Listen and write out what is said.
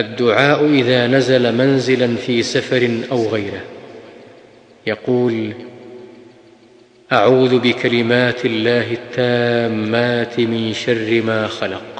الدعاء إذا نزل منزلا في سفر أو غيره. يقول أعوذ بكلمات الله التامات من شر ما خلق.